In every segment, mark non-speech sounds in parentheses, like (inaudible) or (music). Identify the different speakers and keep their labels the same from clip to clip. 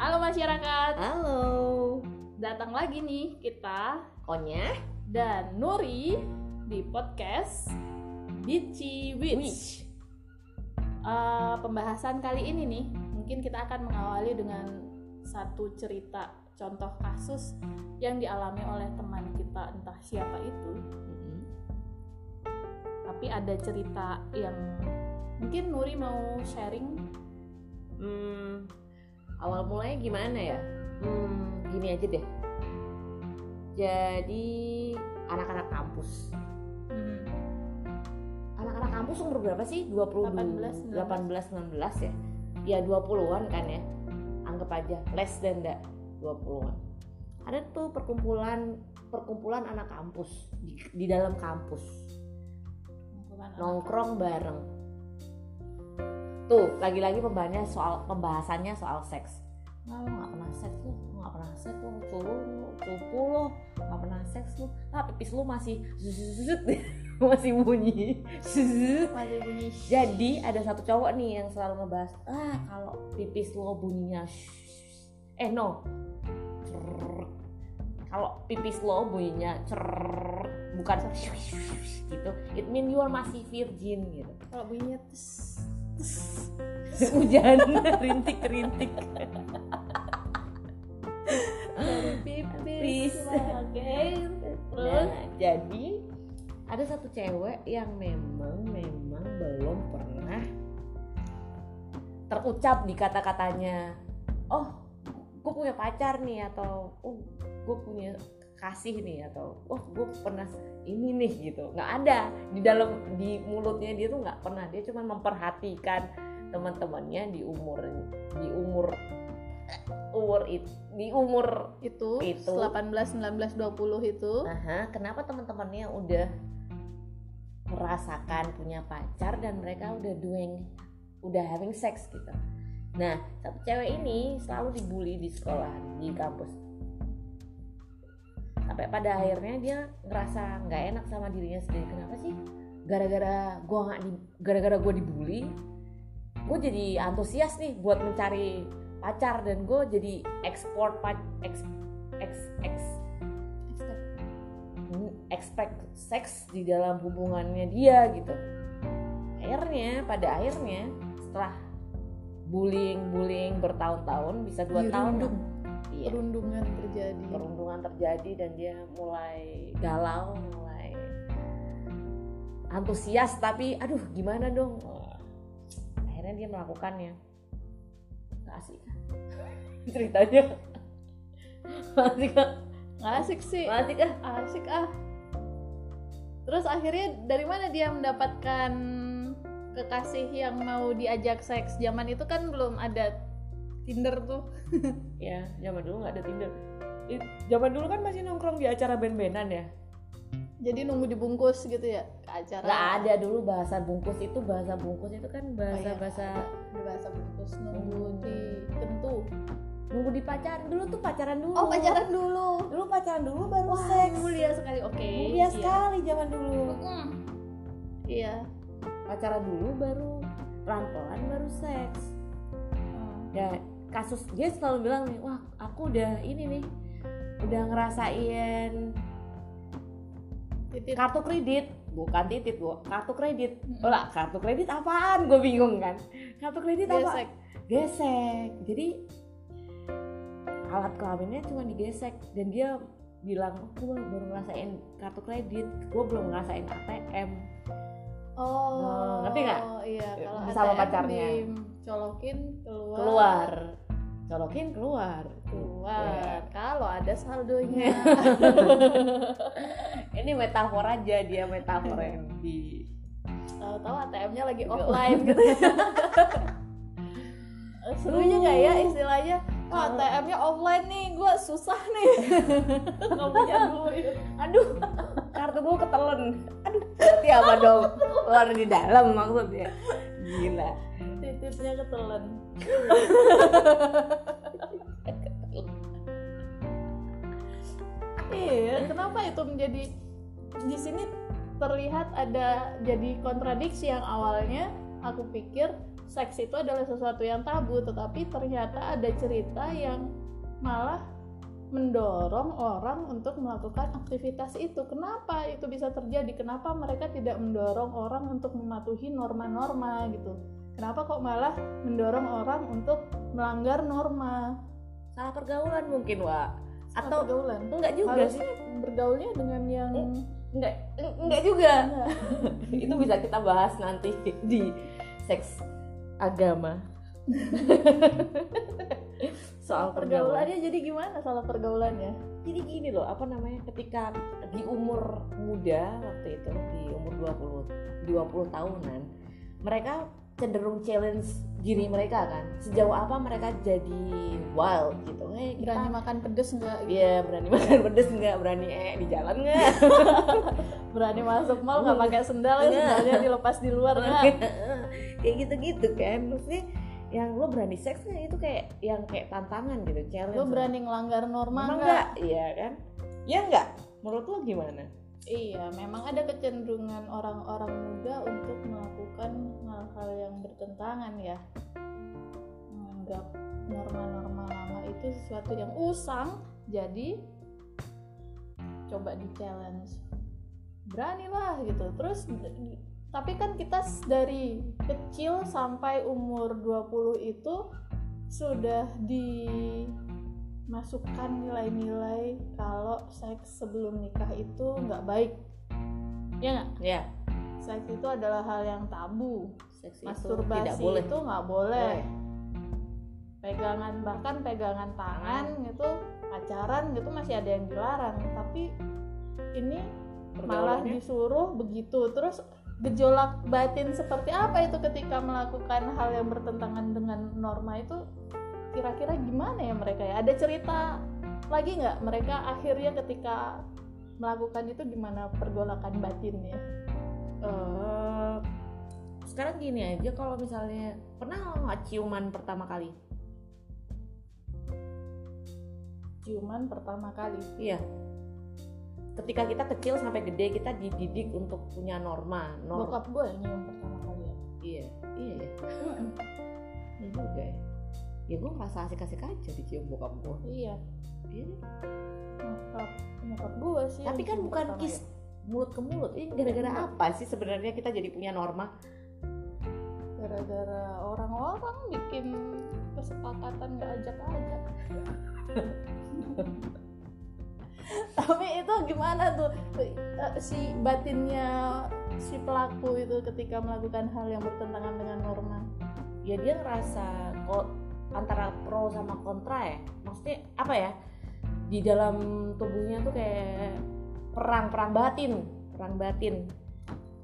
Speaker 1: Halo masyarakat,
Speaker 2: Halo,
Speaker 1: datang lagi nih kita
Speaker 2: Konya
Speaker 1: dan Nuri di podcast Bitchy Witch. Eh, pembahasan kali ini nih, mungkin kita akan mengawali dengan satu cerita contoh kasus yang dialami oleh teman kita entah siapa itu. Tapi ada cerita yang mungkin Nuri mau sharing.
Speaker 2: hmm, awal mulanya gimana ya? Hmm, gini aja deh. Jadi anak-anak kampus,
Speaker 1: Hmm,
Speaker 2: anak-anak kampus umur berapa sih? 20
Speaker 1: 18,
Speaker 2: 18, 19 ya? Ya 20-an kan ya. Anggap aja less than that 20-an. Ada tuh perkumpulan perkumpulan anak kampus di, di dalam kampus. nongkrong bareng. Tuh, lagi-lagi pembahasannya soal pembahasannya soal seks. Nah, lo gak pernah seks lu, lo gak pernah seks lu, cupu lu, cupu lu, gak pernah seks lu, nah pipis lu masih zzzzt, (laughs) masih bunyi.
Speaker 1: Masih bunyi
Speaker 2: Jadi ada satu cowok nih yang selalu ngebahas, ah kalau pipis lo bunyinya, eh no, kalau pipis lo bunyinya cerrrr, bukan (laughs) gitu, it mean you are masih virgin gitu.
Speaker 1: kalau bunyinya tes, (laughs)
Speaker 2: Hujan rintik-rintik.
Speaker 1: dari pipis oke terus
Speaker 2: Nah, jadi ada satu cewek yang memang memang belum pernah terucap di kata-katanya. Oh, gue punya pacar nih atau oh, gue punya kasih nih atau oh gue pernah ini nih gitu nggak ada di dalam di mulutnya dia tuh nggak pernah dia cuma memperhatikan teman-temannya di umur di umur umur it, di umur
Speaker 1: itu,
Speaker 2: Itu.
Speaker 1: 18 19 20 itu
Speaker 2: Aha, kenapa teman-temannya udah merasakan punya pacar dan mereka udah doing udah having sex gitu. Nah, satu cewek ini selalu dibully di sekolah, di kampus. Sampai pada akhirnya dia ngerasa nggak enak sama dirinya sendiri. Kenapa sih? Gara-gara gua nggak di, gara-gara gua dibully, gue jadi antusias nih buat mencari pacar dan gue jadi ekspor pac, eks, eks, eks, expect seks di dalam hubungannya dia gitu akhirnya pada akhirnya setelah bullying bullying bertahun-tahun bisa dua tahun. Iya.
Speaker 1: Perundungan terjadi.
Speaker 2: Perundungan terjadi dan dia mulai galau mulai antusias tapi aduh gimana dong? Akhirnya dia melakukannya. Asik. Kan? (laughs) ceritanya asik kan
Speaker 1: nggak asik sih.
Speaker 2: Asik kan
Speaker 1: asik ah. Terus akhirnya dari mana dia mendapatkan kekasih yang mau diajak seks? Zaman itu kan belum ada Tinder tuh. (laughs)
Speaker 2: Ya zaman dulu nggak ada Tinder. I- zaman dulu kan masih nongkrong di acara band-bandan ya?
Speaker 1: Jadi nunggu dibungkus gitu ya ke acara.
Speaker 2: Nggak ada dulu bahasa bungkus itu bahasa bungkus itu kan bahasa
Speaker 1: iya.
Speaker 2: bahasa
Speaker 1: bahasa bungkus nunggu di tentu
Speaker 2: nunggu di pacaran dulu tuh pacaran dulu.
Speaker 1: Oh pacaran dulu.
Speaker 2: Dulu pacaran dulu baru
Speaker 1: wah
Speaker 2: seks.
Speaker 1: mulia sekali. Oke
Speaker 2: mulia
Speaker 1: iya.
Speaker 2: sekali zaman dulu.
Speaker 1: Mm. iya.
Speaker 2: Pacaran dulu baru pelan-pelan baru seks.
Speaker 1: Mm.
Speaker 2: dan kasus dia selalu bilang nih wah aku udah ini nih udah ngerasain
Speaker 1: titit.
Speaker 2: kartu kredit. Bukan titit bu kartu kredit. Oh lah kartu kredit apaan? Gue bingung kan. Kartu kredit apa?
Speaker 1: Gesek.
Speaker 2: Gesek. Jadi alat kelaminnya cuma digesek. Dan dia bilang aku baru ngerasain kartu kredit. Gue belum ngerasain ATM
Speaker 1: oh
Speaker 2: Oh, ngerti nggak?
Speaker 1: iya. Kalau
Speaker 2: Sama
Speaker 1: ATM
Speaker 2: pacarnya.
Speaker 1: dicolokin keluar.
Speaker 2: Keluar colokin keluar.
Speaker 1: Keluar. Kalau ada saldonya. (laughs)
Speaker 2: Ini metafor aja dia metafor yang di
Speaker 1: tahu-tahu ATM-nya lagi offline gitu. (laughs) Serunya nggak ya istilahnya?
Speaker 2: Kalau-
Speaker 1: ATM-nya offline nih, gue susah nih. (laughs) Nggak punya duit.
Speaker 2: Aduh. Kartu gue ketelen aduh berarti apa dong? Keluar di dalam maksudnya. Gila.
Speaker 1: Titipnya ketelan Iya, kenapa itu menjadi di sini terlihat ada jadi kontradiksi yang awalnya aku pikir seks itu adalah sesuatu yang tabu tetapi ternyata ada cerita yang malah mendorong orang untuk melakukan aktivitas itu. Kenapa itu bisa terjadi? Kenapa mereka tidak mendorong orang untuk mematuhi norma-norma gitu? Kenapa kok malah mendorong orang untuk melanggar norma?
Speaker 2: salah pergaulan mungkin wa
Speaker 1: Salah
Speaker 2: atau
Speaker 1: pergaulan.
Speaker 2: enggak juga
Speaker 1: Harusnya
Speaker 2: sih
Speaker 1: bergaulnya dengan yang
Speaker 2: enggak enggak juga
Speaker 1: Enggak. (laughs)
Speaker 2: itu bisa kita bahas nanti di seks agama (laughs) soal pergaulan
Speaker 1: pergaulannya jadi gimana salah pergaulannya?
Speaker 2: jadi gini loh apa namanya ketika di umur muda waktu itu di umur 20 20 tahunan mereka cenderung challenge diri mereka kan. Sejauh apa mereka jadi wild gitu. Eh kita
Speaker 1: Berani makan pedes enggak? Gitu.
Speaker 2: Iya berani makan pedes nggak? Berani eh di jalan nggak? (laughs)
Speaker 1: Berani masuk mall nggak pakai sendal,
Speaker 2: Enggak.
Speaker 1: sendalnya dilepas di luar (laughs) enggak?
Speaker 2: kayak gitu-gitu kan. Maksudnya yang lo berani seks nggak itu kayak yang kayak tantangan gitu challenge.
Speaker 1: Lu berani ngelanggar norma enggak
Speaker 2: iya kan? Ya enggak menurut lo gimana
Speaker 1: Iya, memang ada kecenderungan orang-orang muda untuk melakukan hal-hal yang bertentangan ya. Menganggap norma-norma lama itu sesuatu yang usang, jadi coba di challenge. Beranilah gitu. Terus tapi kan kita dari kecil sampai umur 20 itu sudah dimasukkan nilai-nilai kalau seks sebelum nikah itu nggak baik. Ya nggak?
Speaker 2: Ya
Speaker 1: seks itu adalah hal yang tabu.
Speaker 2: Seks itu
Speaker 1: masturbasi
Speaker 2: tidak boleh.
Speaker 1: itu nggak boleh.
Speaker 2: Boleh.
Speaker 1: pegangan bahkan pegangan tangan gitu pacaran gitu masih ada yang dilarang. Tapi ini malah disuruh begitu. Terus gejolak batin seperti apa itu ketika melakukan hal yang bertentangan dengan norma itu kira-kira gimana ya mereka ya? Ada cerita lagi nggak mereka akhirnya ketika melakukan itu gimana pergolakan batinnya?
Speaker 2: Eh, sekarang gini aja kalau misalnya pernah nggak ciuman pertama kali?
Speaker 1: Ciuman pertama kali?
Speaker 2: Iya. Ketika kita kecil sampai gede kita dididik untuk punya norma norma
Speaker 1: bokap gue yang nyium pertama kali ya?
Speaker 2: Iya iya. Ya iya juga ya ya gue ngerasa asik-asik aja dicium bokap gue
Speaker 1: iya.
Speaker 2: Iya. Deh.
Speaker 1: bokap bokap gue sih
Speaker 2: tapi kan bukan kiss
Speaker 1: ya.
Speaker 2: mulut ke mulut. Ini gara-gara apa sih sebenarnya kita jadi punya norma?
Speaker 1: Gara-gara orang-orang bikin kesepakatan nggak ajak-ajak. (laughs) Tapi itu gimana tuh? Eh, si batinnya si pelaku itu ketika melakukan hal yang bertentangan dengan norma.
Speaker 2: Ya dia ngerasa kok antara pro sama kontra ya. Maksudnya apa ya? Di dalam tubuhnya tuh kayak perang perang batin perang batin.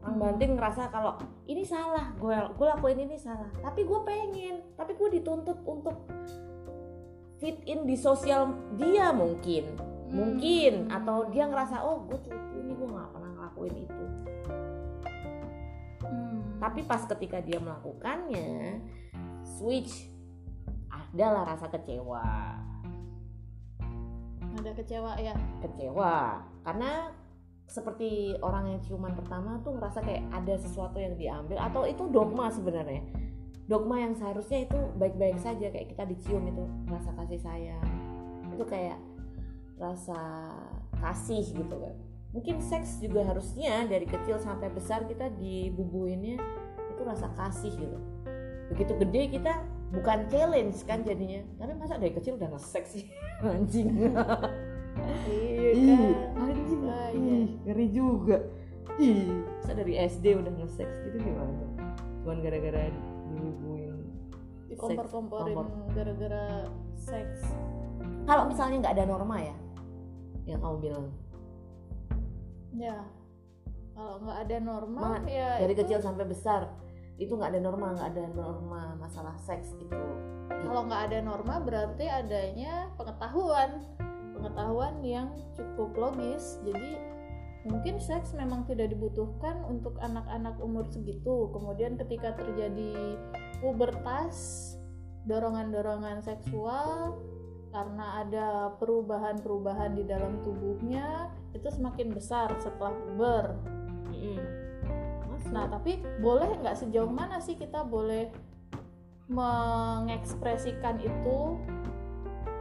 Speaker 2: Perang
Speaker 1: Hmm.
Speaker 2: batin ngerasa kalau ini salah gue gue lakuin ini salah. Tapi gue pengen tapi gue dituntut untuk fit in di sosial dia mungkin. Mungkin
Speaker 1: Hmm.
Speaker 2: atau dia ngerasa oh gue cupu nih gue nggak pernah ngelakuin itu.
Speaker 1: Hmm.
Speaker 2: tapi pas ketika dia melakukannya switch adalah rasa kecewa.
Speaker 1: Ada kecewa ya.
Speaker 2: Kecewa. Karena seperti orang yang ciuman pertama tuh ngerasa kayak ada sesuatu yang diambil atau itu dogma sebenarnya. Dogma yang seharusnya itu baik-baik saja kayak kita dicium itu rasa kasih sayang. Itu kayak rasa kasih gitu kan. Mungkin seks juga harusnya dari kecil sampai besar kita dibubuinnya itu rasa kasih gitu. Begitu gede kita bukan challenge kan jadinya. Tapi masa dari kecil udah nge-seks sih? (laughs) Anjing.
Speaker 1: Iya kan?
Speaker 2: anjing.
Speaker 1: Ah, iya.
Speaker 2: Ngeri juga. Ih, masa dari SD udah nge-sex gitu gimana? Tuh? Cuman gara-gara dibubuin
Speaker 1: dikompor-komporin
Speaker 2: kompor.
Speaker 1: gara-gara seks
Speaker 2: Kalau misalnya nggak ada norma ya Yang kamu bilang.
Speaker 1: Ya. Kalau nggak ada norma
Speaker 2: Ma,
Speaker 1: ya
Speaker 2: Dari
Speaker 1: itu-
Speaker 2: kecil sampai besar Itu nggak ada norma, nggak ada norma masalah seks itu.
Speaker 1: Kalau nggak ada norma berarti adanya pengetahuan. Pengetahuan yang cukup logis. Jadi mungkin seks memang tidak dibutuhkan untuk anak-anak umur segitu. Kemudian ketika terjadi pubertas dorongan-dorongan seksual karena ada perubahan-perubahan di dalam tubuhnya itu semakin besar setelah puber. Nah, tapi boleh nggak sejauh mana sih kita boleh mengekspresikan itu?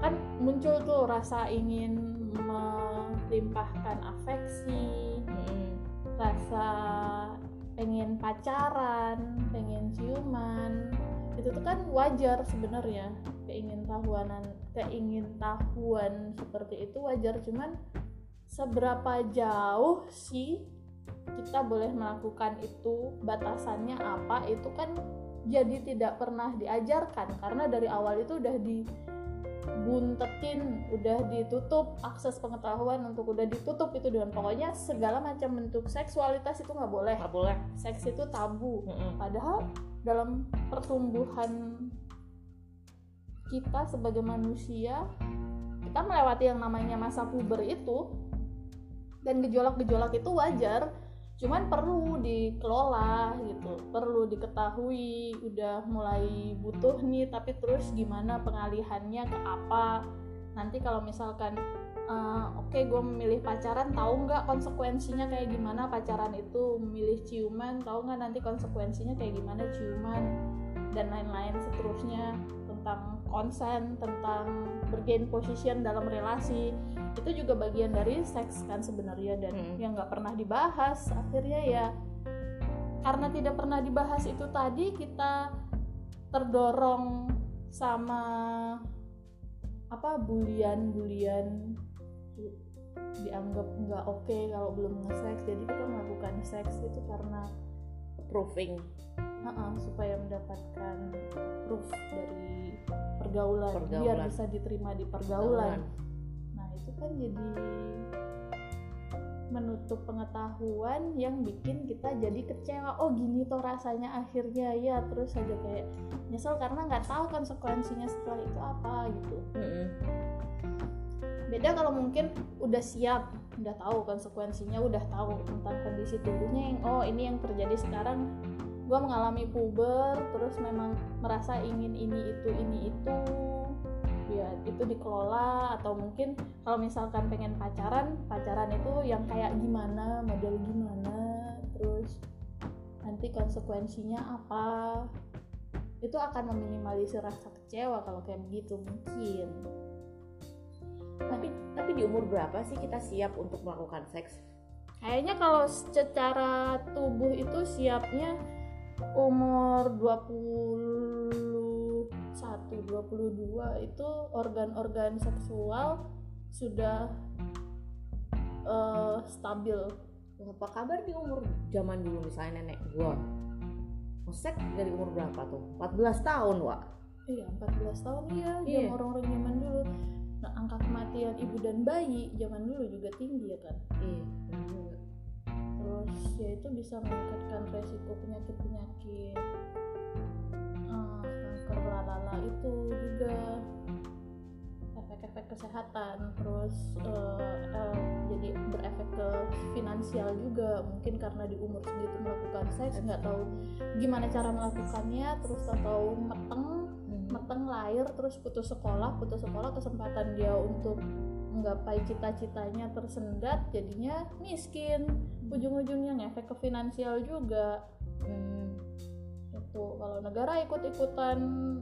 Speaker 1: Kan muncul tuh rasa ingin melimpahkan afeksi,
Speaker 2: Mm-mm.
Speaker 1: rasa pengen pacaran, pengen ciuman. Itu tuh kan wajar sebenarnya. Keingin tahuanan, keingin tahuan seperti itu wajar, cuman seberapa jauh sih kita boleh melakukan itu batasannya apa itu kan jadi tidak pernah diajarkan. Karena dari awal itu udah dibuntetin udah ditutup akses pengetahuan untuk udah ditutup itu dengan pokoknya segala macam bentuk seksualitas itu nggak boleh.
Speaker 2: Nggak boleh.
Speaker 1: Seks itu tabu. Padahal dalam pertumbuhan kita sebagai manusia kita melewati yang namanya masa puber itu dan gejolak-gejolak itu wajar. Cuman perlu dikelola gitu. Perlu diketahui udah mulai butuh nih tapi terus gimana pengalihannya ke apa. Nanti kalau misalkan eh, oke gue memilih pacaran tahu nggak konsekuensinya kayak gimana pacaran itu? Memilih ciuman tahu nggak nanti konsekuensinya kayak gimana ciuman? Dan lain-lain seterusnya tentang konsen tentang bergain position dalam relasi. Itu juga bagian dari seks kan sebenarnya dan
Speaker 2: Mm.
Speaker 1: yang nggak pernah dibahas. Akhirnya ya karena tidak pernah dibahas itu tadi kita terdorong sama apa bulian-bulian dianggap nggak oke kalau belum nge-seks. Jadi kita melakukan seks itu karena
Speaker 2: proving
Speaker 1: uh-uh, supaya mendapatkan proof dari pergaulan, biar
Speaker 2: Pergaulan.
Speaker 1: bisa diterima di pergaulan. Nah itu kan jadi menutup pengetahuan yang bikin kita jadi kecewa. Oh gini toh rasanya akhirnya. Ya terus aja kayak nyesel karena nggak tahu konsekuensinya setelah itu apa gitu.
Speaker 2: Mm-mm.
Speaker 1: beda kalau mungkin udah siap udah tahu konsekuensinya udah tahu tentang kondisi tubuhnya yang oh ini yang terjadi sekarang gue mengalami puber terus memang merasa ingin ini itu ini itu. Ya itu dikelola atau mungkin kalau misalkan pengen pacaran pacaran itu yang kayak gimana model gimana terus nanti konsekuensinya apa. Itu akan meminimalisir rasa kecewa kalau kayak begitu mungkin.
Speaker 2: Tapi tapi di umur berapa sih kita siap untuk melakukan seks?
Speaker 1: Kayaknya kalau secara tubuh itu siapnya umur 21, 22 itu organ-organ seksual sudah eh, stabil.
Speaker 2: apa kabar di umur zaman dulu misalnya nenek gua ngesek dari umur berapa tuh 14 tahun wa
Speaker 1: Iya, 14 tahun iya,
Speaker 2: Iya.
Speaker 1: orang-orang zaman dulu. Nah, angka kematian ibu dan bayi zaman dulu juga tinggi ya kan.
Speaker 2: iya juga.
Speaker 1: Terus ya itu bisa meningkatkan resiko penyakit-penyakit eh, kanker lalala itu juga efek-efek kesehatan. Terus eh, eh, jadi berefek ke finansial juga. Mungkin karena di umur segitu melakukan seks nggak tahu gimana cara melakukannya. Terus tahu meteng meteng lahir terus putus sekolah putus sekolah kesempatan dia untuk menggapai cita-citanya tersendat jadinya miskin. Ujung-ujungnya ngefek ke finansial juga.
Speaker 2: Hmm.
Speaker 1: itu kalau negara ikut-ikutan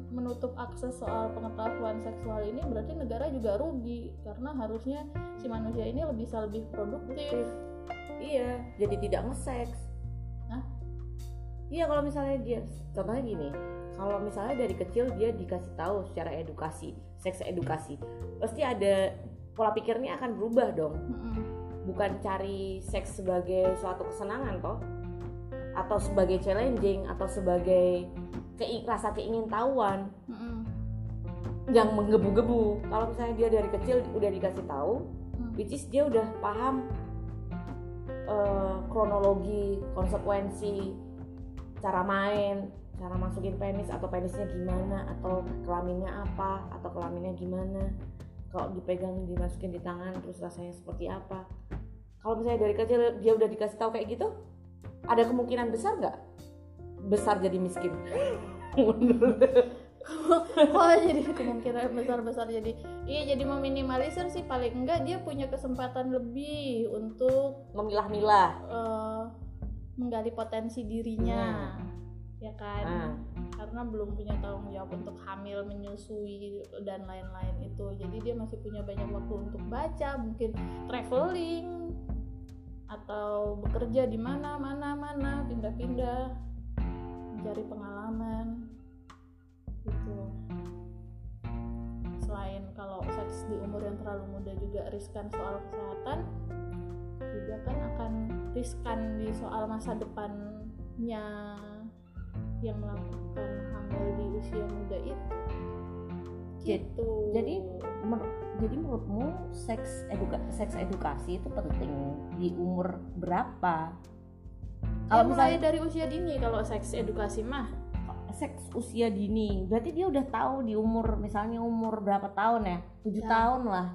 Speaker 1: menutup akses soal pengetahuan seksual ini berarti negara juga rugi karena harusnya si manusia ini lebih bisa lebih produktif.
Speaker 2: Iya jadi tidak nge-seks.
Speaker 1: Hah?
Speaker 2: iya kalau misalnya dia contohnya gini kalau misalnya dari kecil dia dikasih tahu secara edukasi seks edukasi pasti ada pola pikirnya akan berubah dong bukan cari seks sebagai suatu kesenangan toh atau sebagai challenging atau sebagai kei- rasa keingin-tahuan
Speaker 1: Mm-mm.
Speaker 2: yang menggebu-gebu kalau misalnya dia dari kecil udah dikasih tahu
Speaker 1: Mm.
Speaker 2: which is dia udah paham eh, kronologi konsekuensi cara main cara masukin penis atau penisnya gimana atau kelaminnya apa atau kelaminnya gimana kalau dipegang dimasukin di tangan terus rasanya seperti apa. Kalau misalnya dari kecil dia udah dikasih tahu kayak gitu ada kemungkinan besar nggak? Besar jadi miskin. (laughs)
Speaker 1: Oh jadi kemungkinan besar-besar jadi. Iya jadi meminimalisir sih. Paling enggak dia punya kesempatan lebih untuk
Speaker 2: memilah-milah.
Speaker 1: eh, menggali potensi dirinya ya kan?
Speaker 2: Ah.
Speaker 1: karena belum punya tanggung jawab untuk hamil menyusui dan lain-lain itu. Jadi dia masih punya banyak waktu untuk baca mungkin traveling atau bekerja di mana mana mana pindah-pindah mencari pengalaman gitu. Selain kalau seks di umur yang terlalu muda juga riskan soal kesehatan juga kan akan riskan di soal masa depannya yang melakukan hamil di usia muda itu gitu
Speaker 2: jadi Mer- jadi menurutmu seks eduka seks edukasi itu penting di umur berapa?
Speaker 1: kalau mulai
Speaker 2: misalnya
Speaker 1: dari usia dini kalau seks edukasi mah
Speaker 2: seks usia dini, berarti dia udah tahu di umur misalnya umur berapa tahun ya? Tujuh
Speaker 1: Ya.
Speaker 2: tahun lah.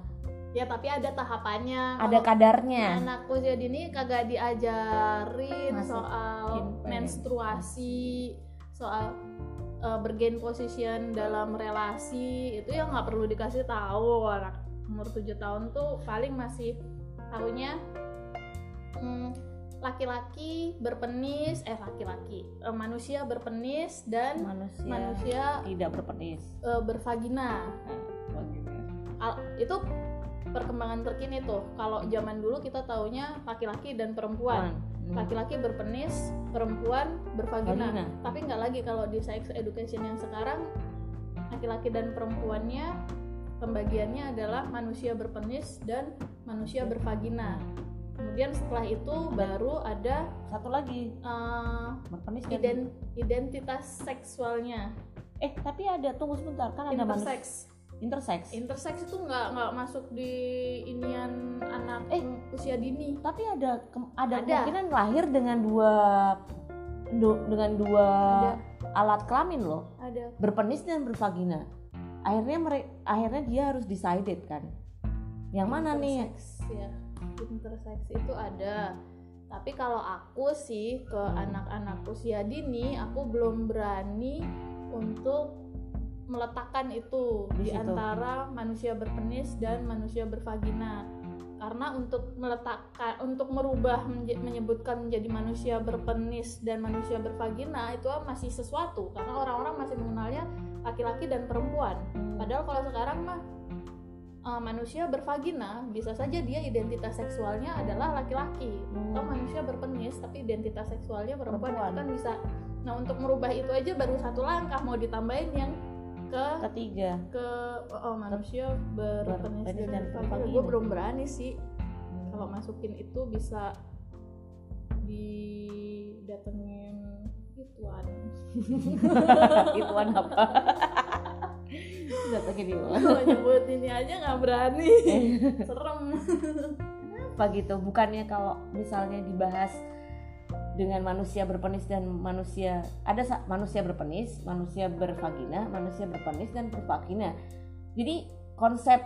Speaker 1: ya tapi ada tahapannya
Speaker 2: Ada kadarnya.
Speaker 1: anak usia dini kagak diajarin
Speaker 2: Masukin
Speaker 1: soal menstruasi soal uh, bergain position dalam relasi itu yang nggak perlu dikasih tahu. Anak umur 7 tahun tuh paling masih tahunya hmm, laki-laki berpenis eh laki-laki eh, manusia berpenis dan
Speaker 2: Manusia,
Speaker 1: manusia
Speaker 2: tidak berpenis.
Speaker 1: eh, bervagina. Al- itu perkembangan terkini tuh. Kalau zaman dulu kita taunya laki-laki dan perempuan.
Speaker 2: Hmm.
Speaker 1: laki-laki berpenis perempuan bervagina.
Speaker 2: Vagina.
Speaker 1: tapi nggak lagi kalau di sex education yang sekarang laki-laki dan perempuannya pembagiannya adalah manusia berpenis dan manusia bervagina. Kemudian setelah itu baru ada
Speaker 2: Satu lagi.
Speaker 1: eh,
Speaker 2: berpenis dan
Speaker 1: iden- identitas seksualnya.
Speaker 2: Eh tapi ada tunggu sebentar. Kan ada manusia
Speaker 1: intersex
Speaker 2: intersex.
Speaker 1: intersex itu nggak nggak masuk di inian anak
Speaker 2: Eh.
Speaker 1: usia dini
Speaker 2: tapi ada ada,
Speaker 1: Ada.
Speaker 2: kemungkinan lahir dengan dua du- dengan dua
Speaker 1: Ada.
Speaker 2: alat kelamin loh
Speaker 1: ada
Speaker 2: berpenis dan bervagina akhirnya mereka akhirnya dia harus decided kan yang mana nih
Speaker 1: intersex ya intersex itu ada tapi kalau aku sih ke anak-anak usia dini aku belum berani untuk meletakkan itu
Speaker 2: Di
Speaker 1: antara manusia berpenis dan manusia bervagina karena untuk meletakkan untuk merubah menje- menyebutkan menjadi manusia berpenis dan manusia bervagina itu masih sesuatu karena orang-orang masih mengenalnya laki-laki dan perempuan Padahal kalau sekarang mah uh, manusia bervagina bisa saja dia identitas seksualnya adalah laki-laki
Speaker 2: Hmm.
Speaker 1: atau manusia berpenis tapi identitas seksualnya perempuan,
Speaker 2: Perempuan.
Speaker 1: itu kan bisa. Nah untuk merubah itu aja baru satu langkah mau ditambahin yang ke
Speaker 2: ketiga
Speaker 1: ke oh, manusia berpenis dan. Gue belum berani sih
Speaker 2: Hmm.
Speaker 1: kalau masukin itu bisa didatengin ituan. (laughs)
Speaker 2: ituan apa datangin di mana
Speaker 1: Kalau nyebut ini aja nggak berani. (laughs) Serem.
Speaker 2: apa gitu bukannya kalau misalnya dibahas dengan manusia berpenis dan manusia ada manusia berpenis manusia bervagina manusia berpenis dan bervagina. Jadi konsep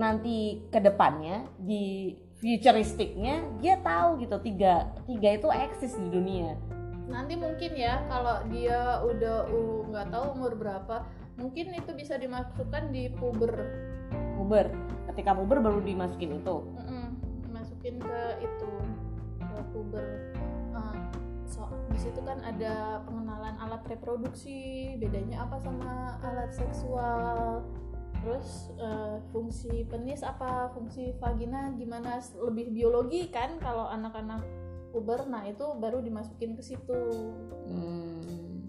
Speaker 2: nanti ke depannya di futuristiknya dia tahu gitu tiga tiga itu eksis di dunia.
Speaker 1: Nanti mungkin ya kalau dia udah uh, nggak tahu umur berapa mungkin itu bisa dimasukkan di puber.
Speaker 2: Puber. Ketika puber baru dimasukin itu.
Speaker 1: Mm-mm, masukin ke itu ke puber So di situ kan ada pengenalan alat reproduksi bedanya apa sama alat seksual terus eh, fungsi penis apa fungsi vagina gimana lebih biologi kan kalau anak-anak puber nah itu baru dimasukin ke situ
Speaker 2: Hmm.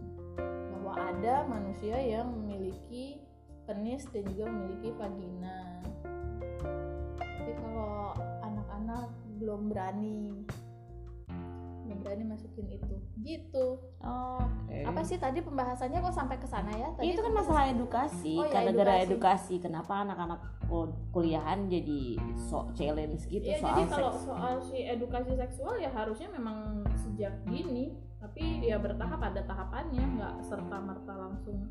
Speaker 1: bahwa ada manusia yang memiliki penis dan juga memiliki vagina. Tapi kalau anak-anak belum berani, belum berani masukin itu. Gitu.
Speaker 2: Oke.
Speaker 1: Apa sih tadi pembahasannya kok sampai ke sana ya? Tadi
Speaker 2: itu kan masalah edukasi
Speaker 1: Oh, ya,
Speaker 2: karena gara
Speaker 1: edukasi.
Speaker 2: edukasi kenapa anak-anak kul- kuliahan jadi sok challenge gitu
Speaker 1: Ya,
Speaker 2: soal
Speaker 1: jadi kalau
Speaker 2: seks
Speaker 1: soal si edukasi seksual ya harusnya memang sejak dini, tapi ya bertahap ada tahapannya, nggak serta merta langsung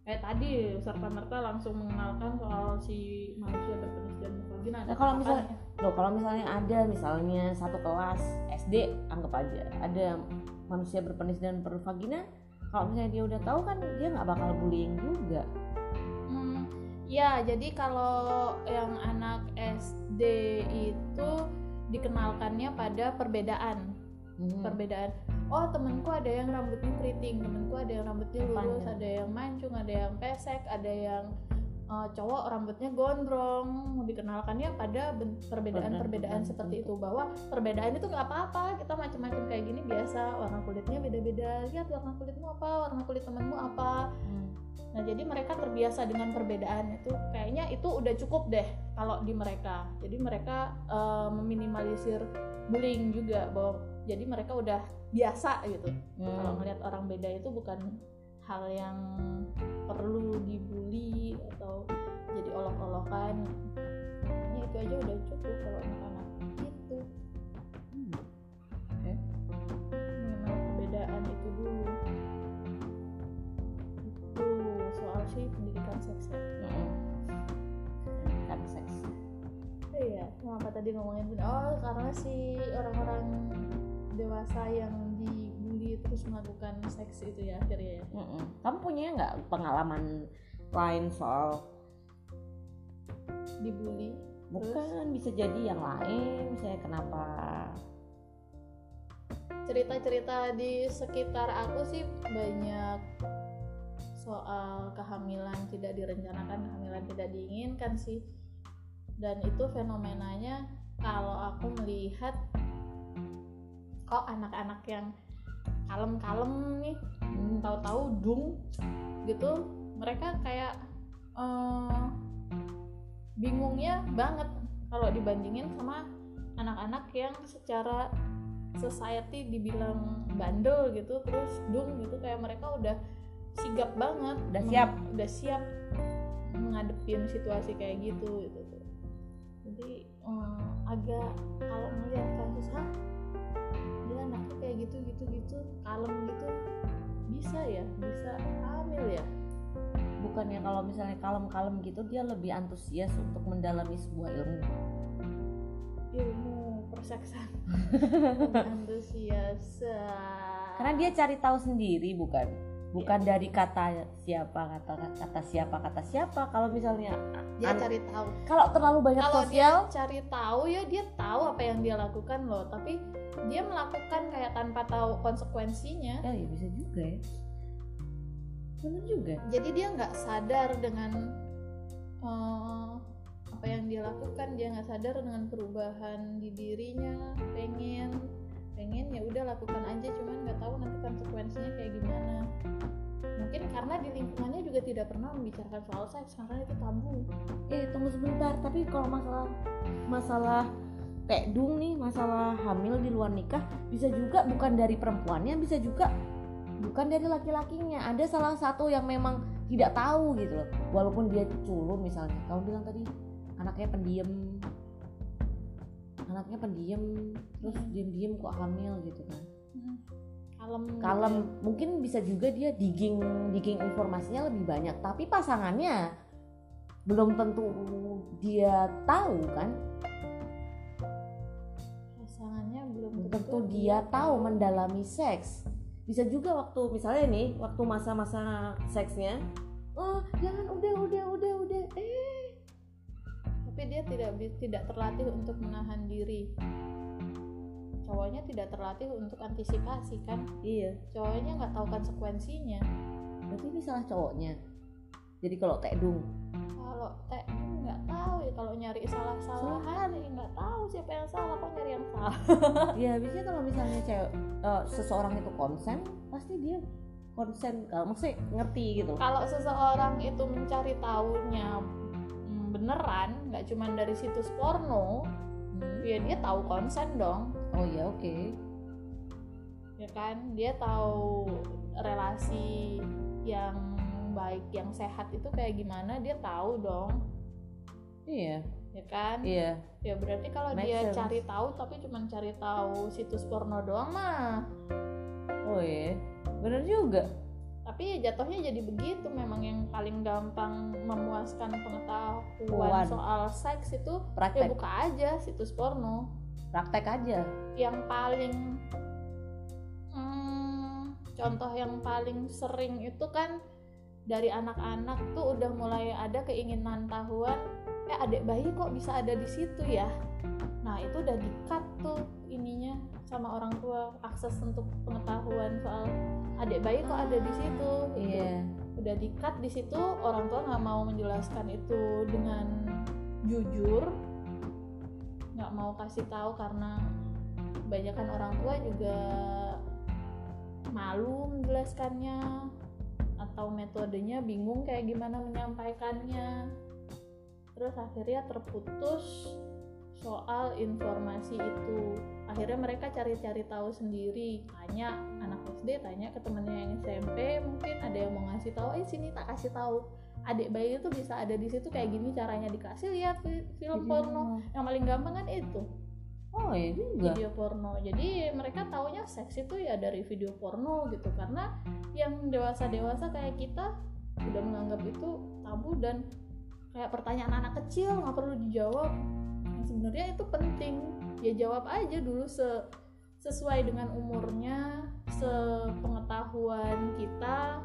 Speaker 1: kayak tadi serta merta langsung mengenalkan soal si manusia berpenis dan bervagina. ada
Speaker 2: Nah, kalau misalnya- loh kalau misalnya ada misalnya satu kelas SD anggap aja ada manusia berpenis dan bervagina kalau misalnya dia udah tahu kan dia nggak bakal bullying juga
Speaker 1: Hmm, ya, jadi kalau yang anak SD itu dikenalkannya pada perbedaan.
Speaker 2: Hmm.
Speaker 1: perbedaan oh temenku ada yang rambutnya keriting temenku ada yang rambutnya lurus
Speaker 2: Panjang.
Speaker 1: ada yang mancung ada yang pesek ada yang uh, cowok rambutnya gondrong dikenalkannya pada perbedaan-perbedaan
Speaker 2: Perbedaan
Speaker 1: seperti itu bahwa perbedaan itu nggak apa-apa kita macam-macam kayak gini biasa warna kulitnya beda-beda lihat warna kulitmu apa warna kulit temenmu apa
Speaker 2: Hmm.
Speaker 1: Nah, jadi mereka terbiasa dengan perbedaan itu. Kayaknya itu udah cukup deh kalau di mereka. Jadi mereka eh, meminimalisir bullying juga bahwa jadi mereka udah biasa gitu. Kalau
Speaker 2: Hmm.
Speaker 1: ngelihat orang beda itu bukan hal yang perlu dibully olok-olokan. Kayaknya itu aja udah cukup kalau anak-anak gitu.
Speaker 2: Hmm. Oke.
Speaker 1: Mengenal perbedaan itu dulu. Itu soal sih pendidikan seks ya.
Speaker 2: Mm-mm. Kan seks.
Speaker 1: Iya, kenapa tadi ngomongin oh karena si orang-orang dewasa yang dibully terus melakukan seks itu ya akhirnya ya.
Speaker 2: Mm-mm. Kamu punya nggak pengalaman lain soal
Speaker 1: dibully
Speaker 2: bukan bisa jadi yang lain misalnya kenapa?
Speaker 1: Cerita-cerita di sekitar aku sih banyak soal kehamilan tidak direncanakan kehamilan tidak diinginkan sih. Dan itu fenomenanya kalau aku melihat kok anak-anak yang kalem-kalem nih
Speaker 2: Hmm,
Speaker 1: tahu-tahu dung gitu mereka kayak eh, bingungnya banget kalau dibandingin sama anak-anak yang secara society dibilang bandel gitu terus dung gitu kayak mereka udah sigap banget
Speaker 2: Udah siap.
Speaker 1: udah siap menghadepin situasi kayak gitu gitu tuh jadi eh, agak kalau melihat kasus ah dia anaknya kayak gitu gitu gitu kalem gitu bisa ya bisa hamil ya
Speaker 2: bukannya kalau misalnya kalem-kalem gitu dia lebih antusias untuk mendalami sebuah ilmu.
Speaker 1: Ilmu perseksan (laughs) lebih antusias ah.
Speaker 2: karena dia cari tahu sendiri bukan? Bukan dari kata siapa kata kata siapa kata siapa. Kalau misalnya
Speaker 1: dia
Speaker 2: an-
Speaker 1: cari tahu.
Speaker 2: kalau terlalu banyak
Speaker 1: kalau
Speaker 2: sosial
Speaker 1: dia cari tahu ya dia tahu apa yang dia lakukan loh. Tapi dia melakukan kayak tanpa tahu konsekuensinya.
Speaker 2: Ya, ya bisa juga ya benar juga.
Speaker 1: Jadi dia nggak sadar dengan eh, apa yang dia lakukan. Dia nggak sadar dengan perubahan di dirinya. Pengen pengen ya udah lakukan aja. Cuman nggak tahu nanti konsekuensinya kayak gimana. Mungkin karena di lingkungannya juga tidak pernah membicarakan soal seks. Karena itu tabu.
Speaker 2: Eh tunggu sebentar. Tapi kalau masalah masalah tekdung nih masalah hamil di luar nikah bisa juga bukan dari perempuannya bisa juga bukan dari laki-lakinya ada salah satu yang memang tidak tahu gitu loh. Walaupun dia culun misalnya kamu bilang tadi anaknya pendiam. Anaknya pendiam terus
Speaker 1: Hmm.
Speaker 2: diam-diam kok hamil gitu kan.
Speaker 1: Kalem gitu
Speaker 2: kalem.
Speaker 1: ya.
Speaker 2: mungkin bisa juga dia digging digging informasinya lebih banyak. Tapi pasangannya belum tentu dia tahu kan.
Speaker 1: Pasangannya belum
Speaker 2: belum tentu dia tahu. mendalami seks bisa juga waktu misalnya nih waktu masa-masa seksnya oh jangan udah udah udah udah. Eh.
Speaker 1: Tapi dia tidak tidak terlatih untuk menahan diri. Cowoknya tidak terlatih untuk antisipasi kan?
Speaker 2: Iya.
Speaker 1: Cowoknya nggak tahu konsekuensinya.
Speaker 2: Berarti ini salah cowoknya. Jadi kalau tekdung
Speaker 1: kalau teh nggak tahu ya kalau nyari salah salahan ya nggak tahu siapa yang salah kok nyari yang salah. (laughs)
Speaker 2: Ya biasanya kalau misalnya cewek eh, seseorang itu konsen pasti dia konsen kalau maksudnya ngerti gitu.
Speaker 1: Kalau seseorang itu mencari tahunya mm, beneran nggak cuma dari situs porno
Speaker 2: Hmm.
Speaker 1: ya dia tahu konsen dong.
Speaker 2: Oh ya oke.
Speaker 1: Ya kan dia tahu relasi yang baik yang sehat itu kayak gimana dia tahu dong.
Speaker 2: Iya.
Speaker 1: Ya kan?
Speaker 2: Iya.
Speaker 1: Ya berarti kalau
Speaker 2: Make
Speaker 1: dia
Speaker 2: sense.
Speaker 1: cari tahu tapi cuma cari tahu situs porno doang mah.
Speaker 2: Oh iya. Bener juga.
Speaker 1: Tapi ya jatuhnya jadi begitu. Memang yang paling gampang memuaskan pengetahuan
Speaker 2: Puan.
Speaker 1: soal seks itu ya
Speaker 2: praktek.
Speaker 1: buka aja situs porno.
Speaker 2: Praktek aja.
Speaker 1: Yang paling hmm, contoh yang paling sering itu kan dari anak-anak tuh udah mulai ada keinginan tahuan eh adik bayi kok bisa ada di situ ya? Nah itu udah di cut tuh ininya sama orang tua akses untuk pengetahuan soal adik bayi kok ada di situ gitu.
Speaker 2: iya.
Speaker 1: Udah di cut di situ orang tua nggak mau menjelaskan itu dengan jujur nggak mau kasih tahu karena kebanyakan orang tua juga malu menjelaskannya atau metodenya bingung kayak gimana menyampaikannya. Terus akhirnya terputus soal informasi itu. Akhirnya mereka cari-cari tahu sendiri tanya anak SD tanya ke temennya yang SMP mungkin ada yang mau ngasih tahu eh sini tak kasih tahu. Adik bayi itu bisa ada di situ kayak gini caranya dikasih lihat fi- film porno. Yang paling gampang kan itu
Speaker 2: oh iya juga.
Speaker 1: Video porno. Jadi mereka taunya seks itu ya dari video porno gitu. Karena yang dewasa dewasa kayak kita udah menganggap itu tabu dan kayak pertanyaan anak kecil nggak perlu dijawab. Yang sebenarnya itu penting. Ya jawab aja dulu se sesuai dengan umurnya sepengetahuan kita.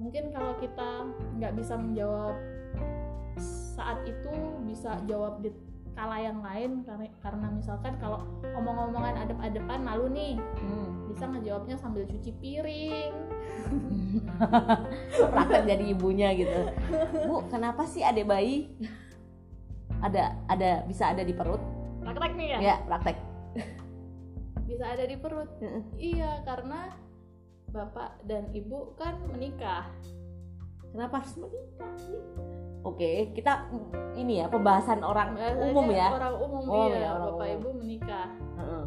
Speaker 1: Mungkin kalau kita nggak bisa menjawab saat itu bisa jawab di kala yang lain karena misalkan kalau omong-omongan adep-adepan malu nih.
Speaker 2: Hmm.
Speaker 1: bisa ngejawabnya sambil cuci piring. (laughs)
Speaker 2: Praktek jadi ibunya gitu. Bu kenapa sih adik bayi? Ada ada bisa ada di perut?
Speaker 1: Praktek nih ya?
Speaker 2: Ya praktek.
Speaker 1: Bisa ada di perut? Iya karena bapak dan ibu kan menikah.
Speaker 2: Kenapa harus menikah oke kita ini ya pembahasan orang
Speaker 1: Biasanya
Speaker 2: umum ya.
Speaker 1: orang umum
Speaker 2: Oh,
Speaker 1: iya
Speaker 2: ya, orang
Speaker 1: bapak
Speaker 2: umum.
Speaker 1: ibu menikah.
Speaker 2: Heeh.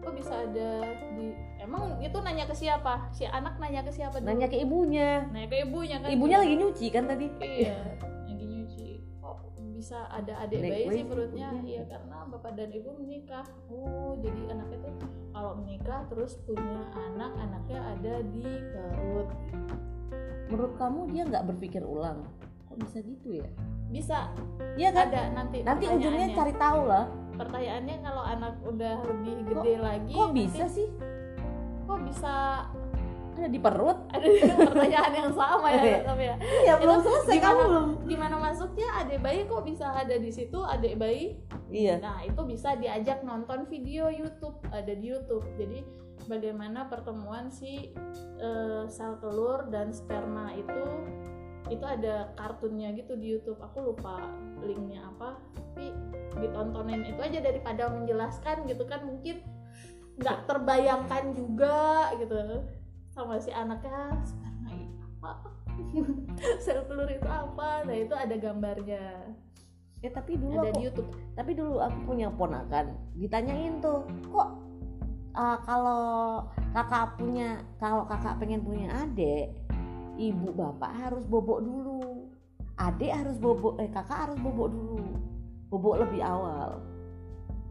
Speaker 1: kok bisa ada di emang itu nanya ke siapa? Si anak nanya ke siapa dulu?
Speaker 2: nanya ke ibunya.
Speaker 1: Nanya ke ibunya kan?
Speaker 2: Ibunya lagi nyuci kan tadi?
Speaker 1: Iya lagi nyuci. Kok bisa ada adik bayi
Speaker 2: bayi
Speaker 1: sih perutnya? iya karena bapak dan ibu menikah. Oh jadi anaknya tuh kalau menikah terus punya anak anaknya ada di perut.
Speaker 2: Menurut kamu dia nggak berpikir ulang kok bisa gitu ya?
Speaker 1: Bisa.
Speaker 2: Iya kan?
Speaker 1: Ada nanti
Speaker 2: nanti ujungnya cari tahu lah.
Speaker 1: Pertanyaannya kalau anak udah lebih gede lagi
Speaker 2: kok
Speaker 1: nanti
Speaker 2: bisa sih?
Speaker 1: Kok bisa?
Speaker 2: Ada di perut?
Speaker 1: Ada pertanyaan yang sama ya (laughs)
Speaker 2: Iya.
Speaker 1: tapi ya
Speaker 2: iya
Speaker 1: belum selesai, kamu
Speaker 2: belum.
Speaker 1: gimana masuknya? Adik bayi kok bisa ada di situ? Adik bayi?
Speaker 2: Iya.
Speaker 1: Nah, itu bisa diajak nonton video YouTube, ada di YouTube. Jadi, bagaimana pertemuan si eh, sel telur dan sperma itu itu ada kartunnya gitu di YouTube. Aku lupa linknya apa, tapi ditontonin itu aja daripada menjelaskan gitu kan. Mungkin nggak terbayangkan juga gitu. Sama si anaknya sperma itu apa? (laughs) Sel telur itu apa? Nah itu ada gambarnya.
Speaker 2: Ya tapi dulu
Speaker 1: ada
Speaker 2: aku
Speaker 1: di YouTube.
Speaker 2: tapi dulu aku punya ponakan. Ditanyain tuh kok uh, kalau kakak punya kalau kakak pengen punya adik ibu bapak harus bobok dulu. Adik harus bobok eh kakak harus bobok dulu. Bobok lebih awal.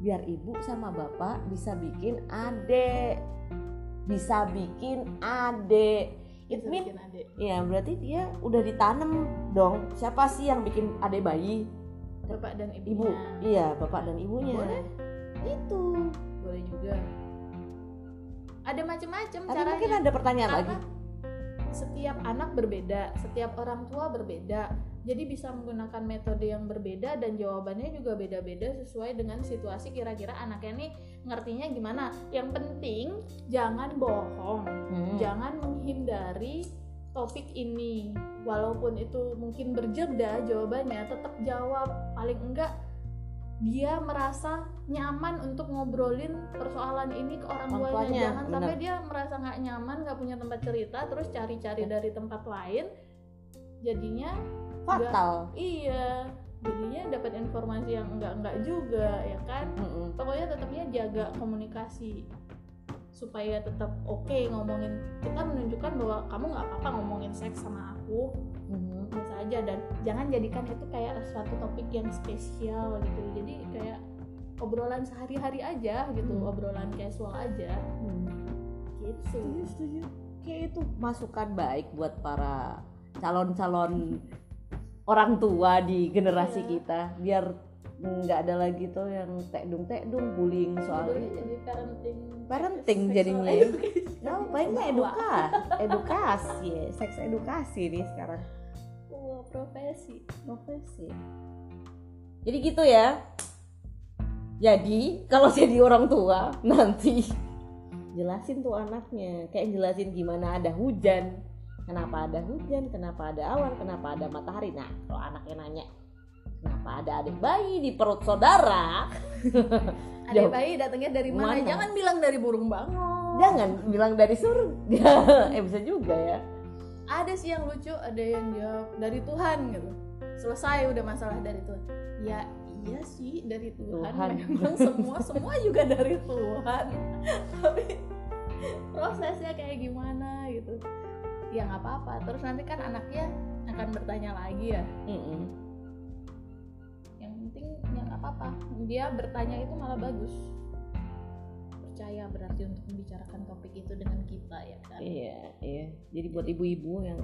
Speaker 2: Biar ibu sama bapak bisa bikin adik bisa bikin adik it mean ya berarti dia udah ditanam dong. Siapa sih yang bikin adik bayi?
Speaker 1: Bapak dan
Speaker 2: ibu.
Speaker 1: Ibunya
Speaker 2: iya bapak dan ibunya.
Speaker 1: Boleh.
Speaker 2: itu
Speaker 1: boleh juga. Ada macam-macam caranya.
Speaker 2: mungkin ada pertanyaan
Speaker 1: karena
Speaker 2: lagi
Speaker 1: setiap anak berbeda setiap orang tua berbeda. Jadi bisa menggunakan metode yang berbeda dan jawabannya juga beda-beda sesuai dengan situasi kira-kira anaknya nih ngertinya gimana. Yang penting jangan bohong
Speaker 2: Hmm.
Speaker 1: jangan menghindari topik ini. Walaupun itu mungkin berjeda jawabannya tetap jawab. Paling enggak dia merasa nyaman untuk ngobrolin persoalan ini ke orang tuanya
Speaker 2: tuanya,
Speaker 1: jangan
Speaker 2: benar.
Speaker 1: sampai dia merasa nggak nyaman nggak punya tempat cerita terus cari-cari
Speaker 2: Ya.
Speaker 1: dari tempat lain jadinya
Speaker 2: fatal
Speaker 1: iya jadinya dapat informasi yang enggak enggak juga ya kan
Speaker 2: Mm-mm.
Speaker 1: pokoknya tetapnya jaga komunikasi supaya tetap oke ngomongin kita menunjukkan bahwa kamu nggak apa-apa ngomongin seks sama aku aja dan jangan jadikan itu kayak suatu topik yang spesial gitu jadi kayak obrolan sehari-hari aja gitu
Speaker 2: Hmm.
Speaker 1: obrolan casual aja
Speaker 2: Hmm.
Speaker 1: gitu
Speaker 2: setuju setuju kayak itu masukan baik buat para calon-calon orang tua di generasi
Speaker 1: Iya.
Speaker 2: kita biar nggak ada lagi tuh yang tekdung tekdung bullying soal
Speaker 1: Judulnya jadi parenting
Speaker 2: parenting jadinya ya.
Speaker 1: education.
Speaker 2: Nah, paling edukasi, edukasi, seks edukasi nih sekarang
Speaker 1: profesi
Speaker 2: profesi. Jadi gitu ya. Jadi kalau (laughs) jadi orang tua nanti (laughs) jelasin tuh anaknya, kayak jelasin gimana ada hujan, kenapa ada hujan, kenapa ada awan, kenapa ada matahari. Nah kalau anaknya nanya, kenapa ada adik bayi di perut saudara? (laughs)
Speaker 1: Adik bayi datangnya dari mana?
Speaker 2: Mana?
Speaker 1: Jangan bilang dari burung bangau.
Speaker 2: Jangan bilang dari surga. eh bisa juga ya.
Speaker 1: Ada sih yang lucu, ada yang jawab dari Tuhan gitu. Selesai udah masalah dari Tuhan. Ya iya sih dari Tuhan.
Speaker 2: Tuhan.
Speaker 1: Memang semua semua juga dari Tuhan. (laughs) Tapi prosesnya kayak gimana gitu. Ya nggak apa-apa. Terus nanti kan anaknya akan bertanya lagi ya.
Speaker 2: Mm-mm.
Speaker 1: Yang penting ya nggak apa-apa. Dia bertanya itu malah bagus. Percaya berarti untuk membicarakan topik itu dengan kita ya kan.
Speaker 2: Iya, iya. Jadi buat ibu-ibu yang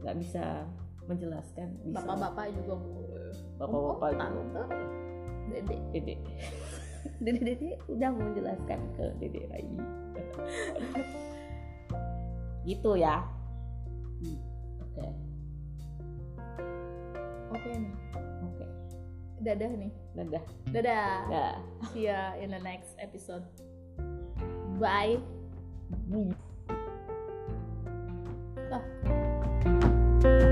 Speaker 2: nggak bisa menjelaskan, bisa.
Speaker 1: Bapak-bapak juga
Speaker 2: bapak-bapak
Speaker 1: Oh,
Speaker 2: juga.
Speaker 1: dedek.
Speaker 2: Dede. Dede (laughs) Dede udah mau menjelaskan ke Dede Rai. (laughs) gitu ya. Hmm, Oke,
Speaker 1: Oke nih.
Speaker 2: oke.
Speaker 1: Dadah nih.
Speaker 2: Dadah.
Speaker 1: Dadah.
Speaker 2: Dah.
Speaker 1: See ya in the next episode. by
Speaker 2: me.
Speaker 1: Bye.